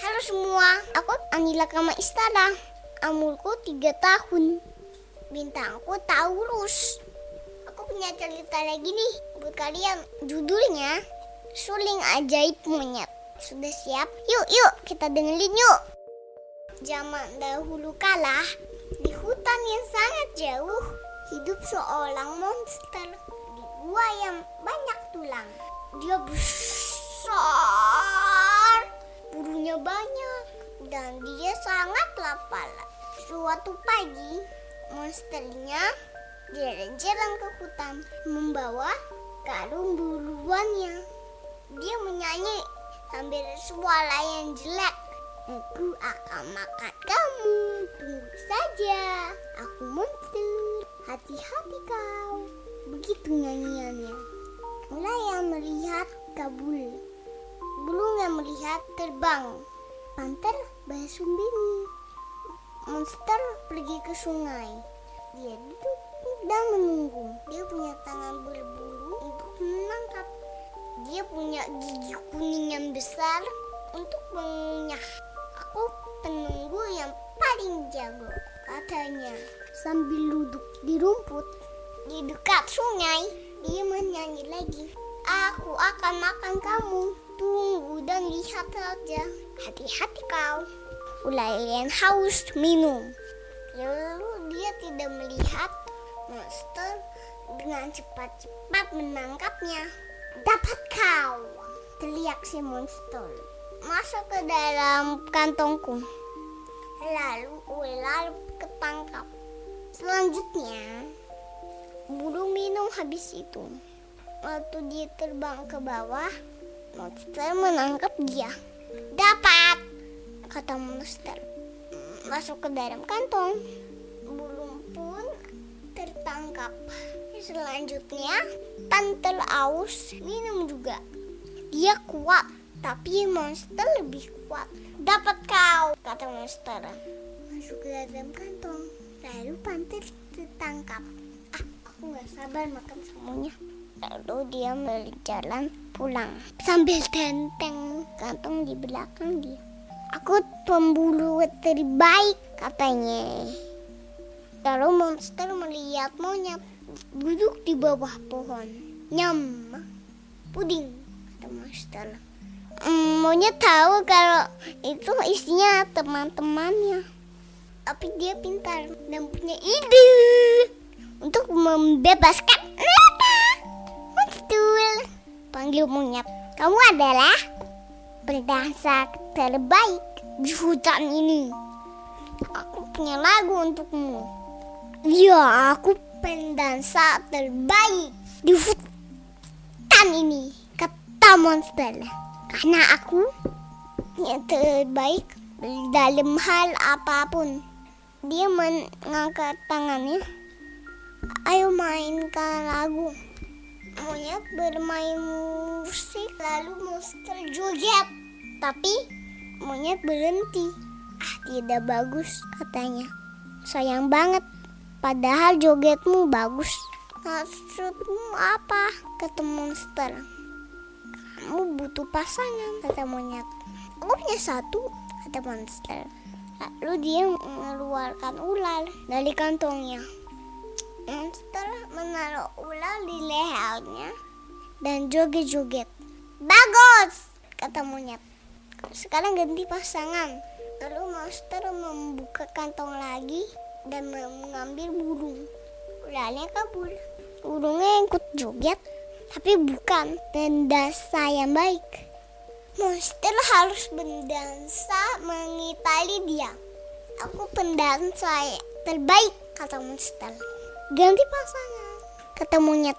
Halo semua, aku Anila Kama Istana. Umurku 3 tahun. Bintangku Taurus. Aku punya cerita lagi nih buat kalian. Judulnya Suling Ajaib Monyet. Sudah siap? Yuk, yuk, kita dengerin yuk. Zaman dahulu kala, di hutan yang sangat jauh, hidup seorang monster di gua yang banyak tulang. Dia besar, banyak, dan dia sangat lapar. Suatu pagi, monsternya jalan-jalan ke hutan membawa karung buluannya. Dia menyanyi sambil suara yang jelek. Aku akan makan kamu, tunggu saja. Aku monster, hati-hati kau. Begitu nyanyiannya. Mulai yang melihat kabul, burung yang melihat terbang. Panter bersembunyi. Monster pergi ke sungai. Dia duduk dan menunggu. Dia punya tangan berbulu untuk menangkap. Dia punya gigi kuning yang besar untuk mengunyah. Aku penunggu yang paling jago, katanya. Sambil duduk di rumput di dekat sungai, dia menyanyi lagi. Aku akan makan kamu. Tunggu dan lihat saja. Hati-hati kau. Ulaian haus minum. Lalu dia tidak melihat monster dengan cepat-cepat menangkapnya. Dapat kau, teriak si monster. Masuk ke dalam kantongku. Lalu ular ketangkap. Selanjutnya, burung minum habis itu. Waktu dia terbang ke bawah, monster menangkap dia. Dapat, kata monster. Masuk ke dalam kantong. Burung pun tertangkap. Selanjutnya, tante aus minum juga. Dia kuat, tapi monster lebih kuat. Dapat kau, kata monster. Masuk ke dalam kantong. Lalu panter tertangkap. Ah, aku nggak sabar makan semuanya. Lalu dia berjalan pulang sambil tenteng kantong di belakang dia. Aku pemburu terbaik katanya. Lalu monster melihat monyet duduk di bawah pohon. Nyam, puding, kata monster. Mm, monyet tahu kalau itu isinya teman-temannya. Tapi dia pintar dan punya ide untuk membebaskan monyet. Kamu adalah pendansa terbaik di hutan ini. Aku punya lagu untukmu. Ya, aku pendansa terbaik di hutan ini, kata monster. Karena aku yang terbaik dalam hal apa pun. Dia mengangkat tangannya. Ayo mainkan lagu. Monyet bermain musik lalu monster joget. Tapi monyet berhenti. Ah, tidak bagus katanya. Sayang banget. Padahal jogetmu bagus. Maksudmu apa? Kata monster. Kamu butuh pasangan, kata monyet. Aku punya satu, kata monster. Lalu dia mengeluarkan ular dari kantongnya. Monster menaruh ular di lehernya dan joget-joget. Bagus, kata monyet. Sekarang ganti pasangan. Lalu monster membuka kantong lagi dan mengambil burung. Ularnya kabur. Burungnya ikut joget, tapi bukan pendansa yang baik. Monster harus berdansa mengitali dia. Aku pendansa terbaik, kata monster. Ganti pasangan, kata monyet.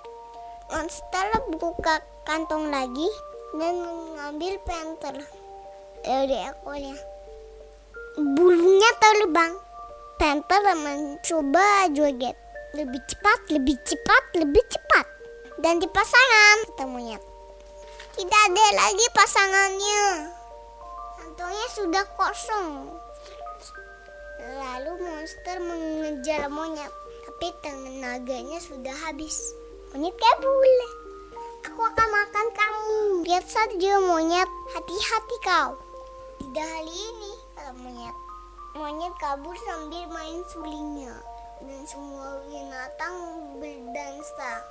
Monster buka kantong lagi dan mengambil panther dari ekornya. Bulunya terbang. Panther mencoba joget. Lebih cepat, lebih cepat, lebih cepat. Ganti pasangan, kata monyet. Tidak ada lagi pasangannya. Kantongnya sudah kosong. Lalu monster mengejar monyet, tapi tenaganya sudah habis. Monyet kabur. Aku akan makan kamu. Lihat saja monyet, hati-hati kau. Tidak hari ini kata monyet. Monyet kabur sambil main sulingnya dan semua binatang berdansa.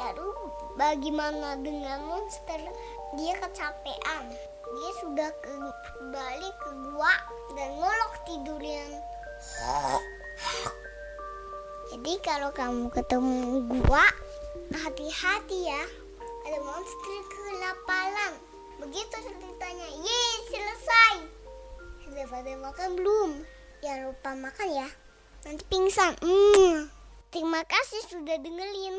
Lalu bagaimana dengan monster? Dia kecapean. Dia sudah kembali ke gua dan ngolok tidurnya. Jadi kalau kamu ketemu gua, hati-hati ya. Ada monster kelaparan. Begitu ceritanya. Yeay, selesai. Sudah pada makan belum? Jangan lupa makan ya. Nanti pingsan. Hmm. Terima kasih sudah dengerin.